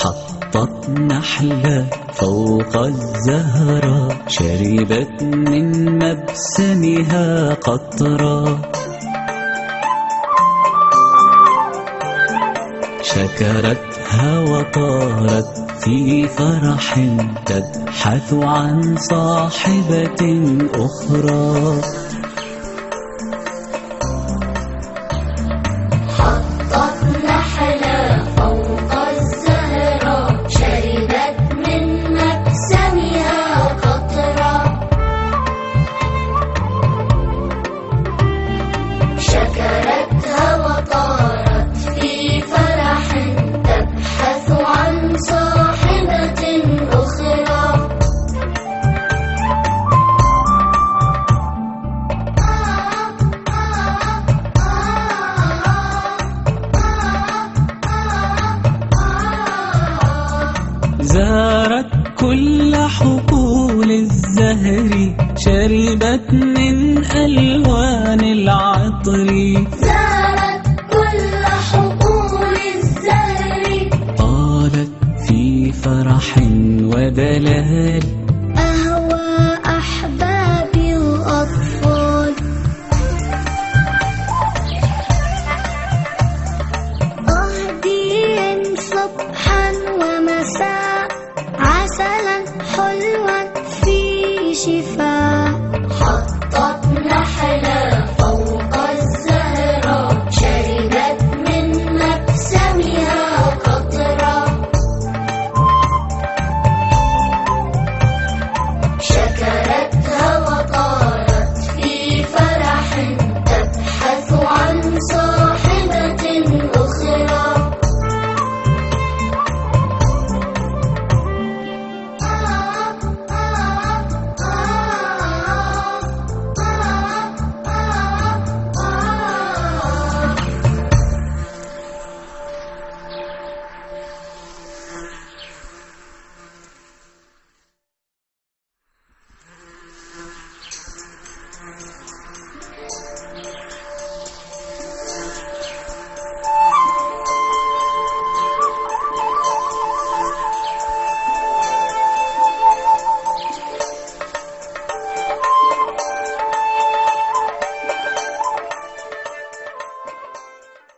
حطت نحلة فوق الزهرة شربت من مبسمها قطرة. شكرتها وطارت في فرح تبحث عن صاحبة أخرى. زارت كل حقول الزهر شربت من ألوان العطر. زارت كل حقول الزهر. طالت في فرح ودلال حلوة في شفاء. حطت نحلة